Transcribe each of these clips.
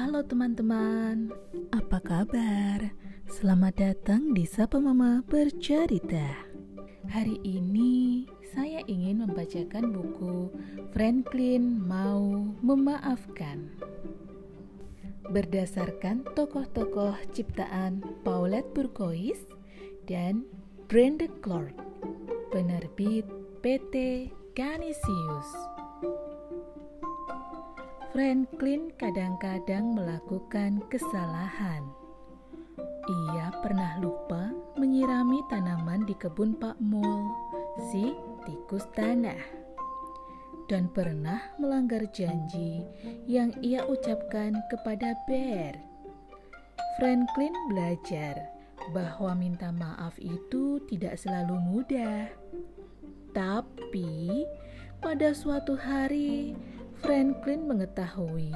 Halo teman-teman, apa kabar? Selamat datang di Sapa Mama Bercerita. Hari ini saya ingin membacakan buku Franklin Mau Memaafkan. Berdasarkan tokoh-tokoh ciptaan Paulette Bourgeois dan Brenda Clark, penerbit PT Canisius. Franklin kadang-kadang melakukan kesalahan. Ia pernah lupa menyirami tanaman di kebun Pak Mul, si tikus tanah. Dan pernah melanggar janji yang ia ucapkan kepada Bear. Franklin belajar bahwa minta maaf itu tidak selalu mudah. Tapi pada suatu hari Franklin mengetahui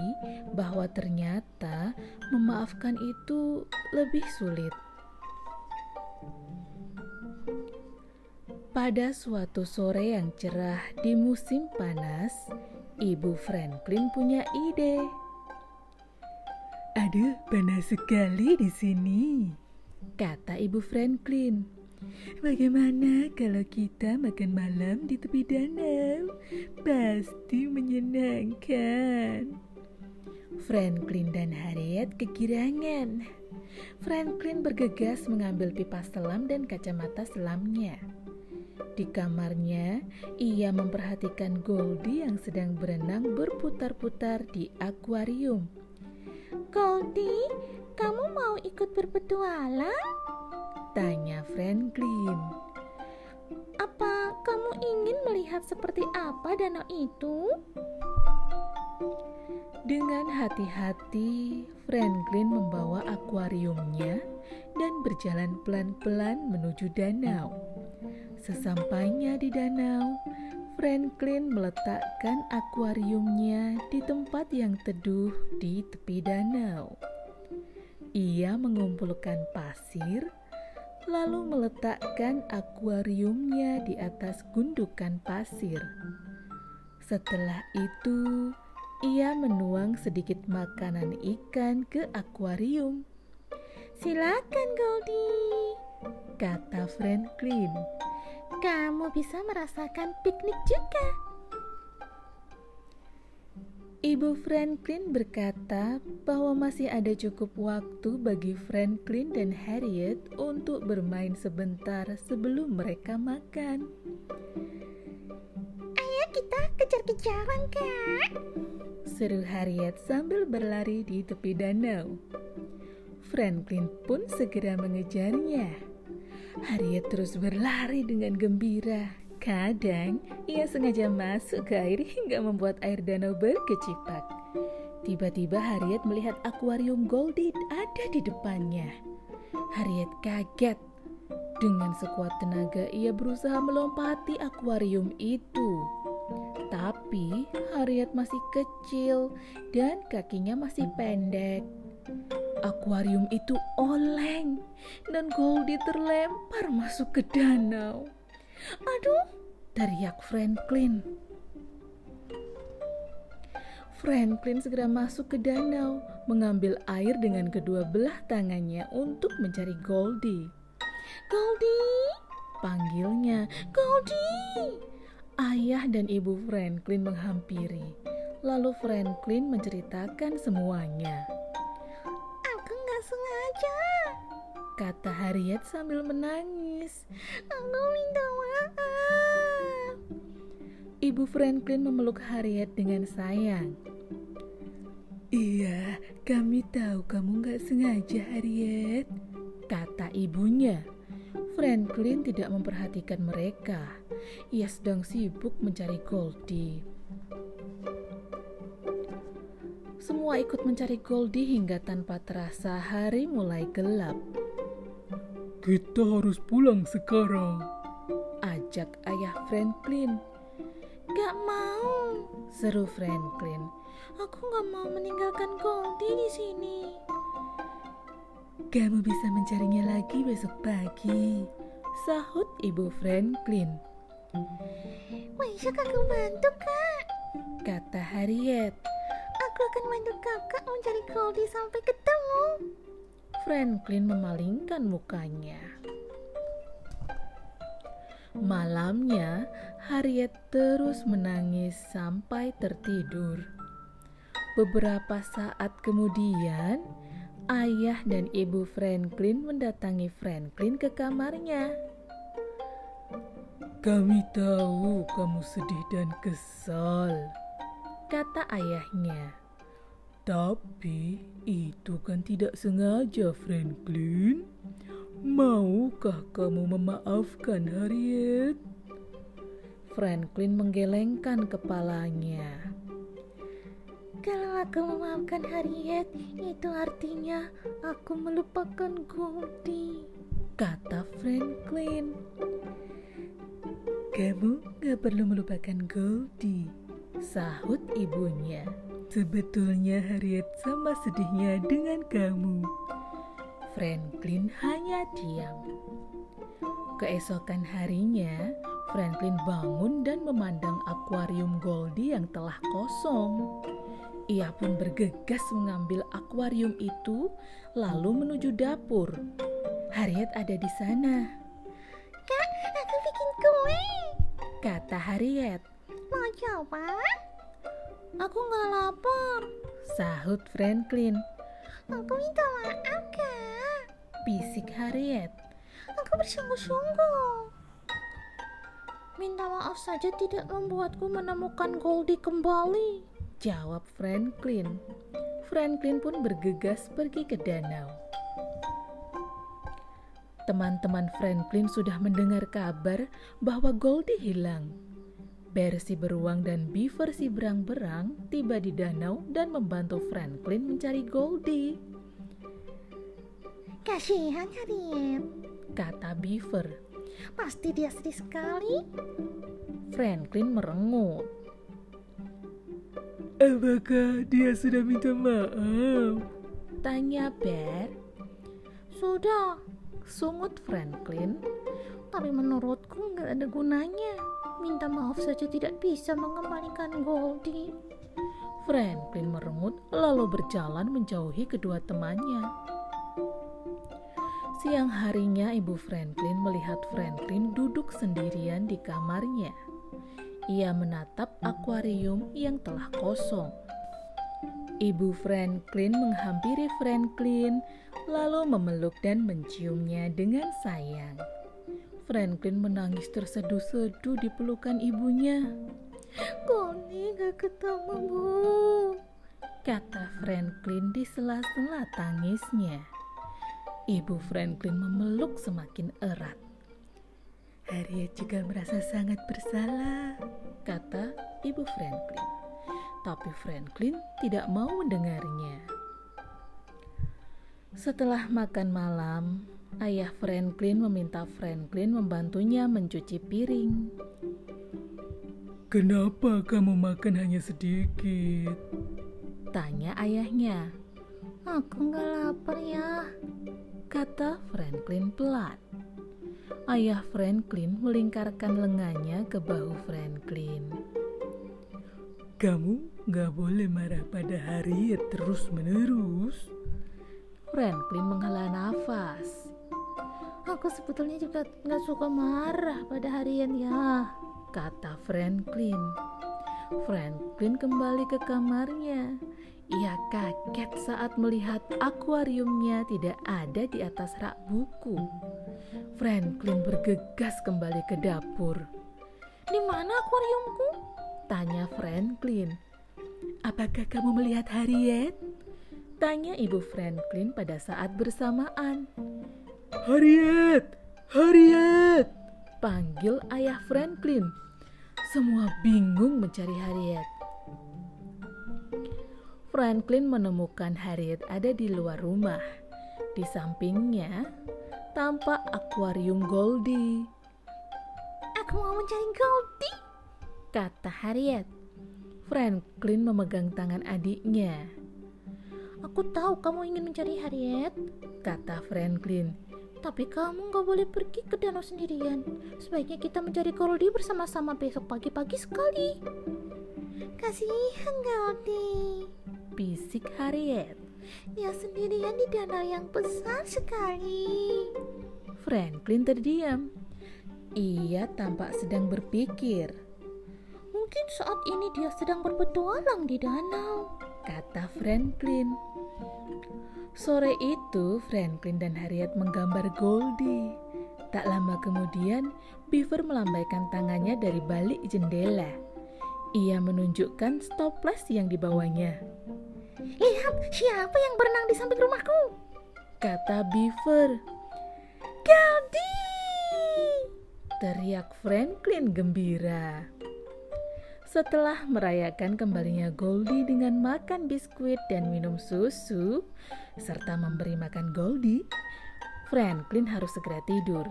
bahwa ternyata memaafkan itu lebih sulit. Pada suatu sore yang cerah di musim panas, Ibu Franklin punya ide. Aduh, panas sekali di sini, kata Ibu Franklin. Bagaimana kalau kita makan malam di tepi danau? Pasti menyenangkan. Franklin dan Harriet kegirangan. Franklin bergegas mengambil pipa selam dan kacamata selamnya. Di kamarnya, ia memperhatikan Goldie yang sedang berenang berputar-putar di akuarium. Goldie, kamu mau ikut berpetualang? Tanya Franklin. Apa kamu ingin melihat seperti apa danau itu? Dengan hati-hati, Franklin membawa akuariumnya dan berjalan pelan-pelan menuju danau. Sesampainya di danau, Franklin meletakkan akuariumnya di tempat yang teduh di tepi danau. Ia mengumpulkan pasir lalu meletakkan akuariumnya di atas gundukan pasir. Setelah itu, ia menuang sedikit makanan ikan ke akuarium. Silakan, Goldie, kata Franklin. Kamu bisa merasakan piknik juga. Ibu Franklin berkata bahwa masih ada cukup waktu bagi Franklin dan Harriet untuk bermain sebentar sebelum mereka makan. Ayo kita kejar-kejaran, Kak. Seru Harriet sambil berlari di tepi danau. Franklin pun segera mengejarnya. Harriet terus berlari dengan gembira Kadang ia sengaja masuk ke air hingga membuat air danau berkecipak. Tiba-tiba Harriet melihat akuarium Goldie ada di depannya. Harriet kaget. Dengan sekuat tenaga ia berusaha melompati akuarium itu. Tapi Harriet masih kecil dan kakinya masih pendek. Akuarium itu oleng dan Goldie terlempar masuk ke danau. Aduh, teriak Franklin. Franklin segera masuk ke danau, mengambil air dengan kedua belah tangannya untuk mencari Goldie. Goldie, panggilnya. Goldie. Ayah dan ibu Franklin menghampiri. Lalu Franklin menceritakan semuanya. Aku nggak sengaja, kata Harriet sambil menangis. Aku minta. Ibu Franklin memeluk Harriet dengan sayang. Iya, kami tahu kamu gak sengaja, Harriet, kata ibunya. Franklin tidak memperhatikan mereka. Ia sedang sibuk mencari Goldie. Semua ikut mencari Goldie hingga tanpa terasa hari mulai gelap. Kita harus pulang sekarang. Ajak ayah Franklin. Gak mau, seru Franklin. Aku gak mau meninggalkan Goldie di sini. Kamu bisa mencarinya lagi besok pagi, sahut ibu Franklin. Bisa kakak bantu, Kak? Kata Harriet. Aku akan bantu kakak mencari Goldie sampai ketemu. Franklin memalingkan mukanya. Malamnya, Harriet terus menangis sampai tertidur. Beberapa saat kemudian, ayah dan ibu Franklin mendatangi Franklin ke kamarnya. Kami tahu kamu sedih dan kesal, kata ayahnya. Tapi itu kan tidak sengaja, Franklin. Maukah kamu memaafkan Harriet? Franklin menggelengkan kepalanya. Kalau aku memaafkan Harriet, itu artinya aku melupakan Goldie. Kata Franklin. Kamu gak perlu melupakan Goldie, sahut ibunya. Sebetulnya Harriet sama sedihnya dengan kamu. Franklin hanya diam. Keesokan harinya, Franklin bangun dan memandang akuarium Goldie yang telah kosong. Ia pun bergegas mengambil akuarium itu, lalu menuju dapur. Harriet ada di sana. Kak, aku bikin kue, kata Harriet. Mau coba? Aku nggak lapar. Sahut Franklin. Aku minta maaf, Kak. Bisik Harriet. Aku bersungguh-sungguh. Minta maaf saja tidak membuatku menemukan Goldie kembali. Jawab Franklin. Franklin pun bergegas pergi ke danau. Teman-teman Franklin sudah mendengar kabar bahwa Goldie hilang. Bear si beruang dan Beaver si berang-berang tiba di danau dan membantu Franklin mencari Goldie. Kasihan Harriet, kata Beaver. Pasti dia sedih sekali. Franklin merengut. Apakah dia sudah minta maaf? Tanya Bear. Sudah, sungut Franklin. Tapi menurutku nggak ada gunanya minta maaf saja tidak bisa mengembalikan Goldie. Franklin merengut lalu berjalan menjauhi kedua temannya. Siang harinya ibu Franklin melihat Franklin duduk sendirian di kamarnya. Ia menatap akuarium yang telah kosong. Ibu Franklin menghampiri Franklin lalu memeluk dan menciumnya dengan sayang. Franklin menangis terseduh-seduh di pelukan ibunya. Koni gak ketemu bu, kata Franklin di sela-sela tangisnya. Ibu Franklin memeluk semakin erat. Harriet juga merasa sangat bersalah, kata ibu Franklin. Tapi Franklin tidak mau mendengarnya. Setelah makan malam, Ayah Franklin meminta Franklin membantunya mencuci piring. Kenapa kamu makan hanya sedikit? Tanya ayahnya. Aku nggak lapar ya, kata Franklin pelan. Ayah Franklin melingkarkan lengannya ke bahu Franklin. Kamu nggak boleh marah pada Harriet terus-menerus. Franklin menghela nafas. Aku sebetulnya juga nggak suka marah pada harian ya, kata Franklin. Franklin kembali ke kamarnya. Ia kaget saat melihat akuariumnya tidak ada di atas rak buku. Franklin bergegas kembali ke dapur. Di mana akuariumku? Tanya Franklin. Apakah kamu melihat Harriet? Tanya ibu Franklin pada saat bersamaan. Harriet! Harriet! Panggil ayah Franklin. Semua bingung mencari Harriet. Franklin menemukan Harriet ada di luar rumah. Di sampingnya tampak akuarium Goldie. Aku mau mencari Goldie, kata Harriet. Franklin memegang tangan adiknya. Aku tahu kamu ingin mencari Harriet, kata Franklin. Tapi kamu gak boleh pergi ke danau sendirian. Sebaiknya kita mencari Goldie bersama-sama besok pagi-pagi sekali. Kasihan Goldie. bisik Harriet. Dia sendirian di danau yang besar sekali. Franklin terdiam. Ia tampak sedang berpikir. Mungkin saat ini dia sedang berpetualang di danau, kata Franklin. Sore itu, Franklin dan Harriet menggambar Goldie. Tak lama kemudian, Beaver melambaikan tangannya dari balik jendela. Ia menunjukkan stoples yang dibawanya. Lihat, siapa yang berenang di samping rumahku? Kata Beaver. Goldie! Teriak Franklin gembira. Setelah merayakan kembalinya Goldie dengan makan biskuit dan minum susu, serta memberi makan Goldie, Franklin harus segera tidur.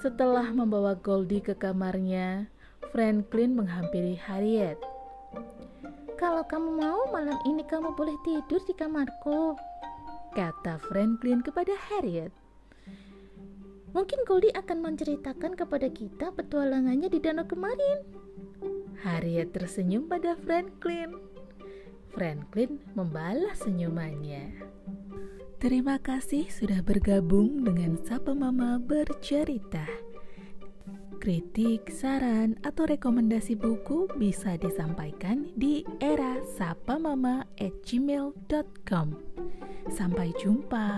Setelah membawa Goldie ke kamarnya, Franklin menghampiri Harriet. Kalau kamu mau, malam ini kamu boleh tidur di kamarku, kata Franklin kepada Harriet. Mungkin Goldie akan menceritakan kepada kita petualangannya di danau kemarin. Harriet tersenyum pada Franklin. Franklin membalas senyumannya. Terima kasih sudah bergabung dengan Sapa Mama Bercerita. Kritik, saran, atau rekomendasi buku bisa disampaikan di era sapamama@gmail.com. Sampai jumpa.